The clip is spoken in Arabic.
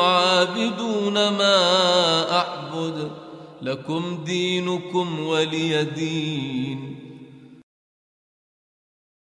عابدون ما أعبد لكم دينكم ولي دين.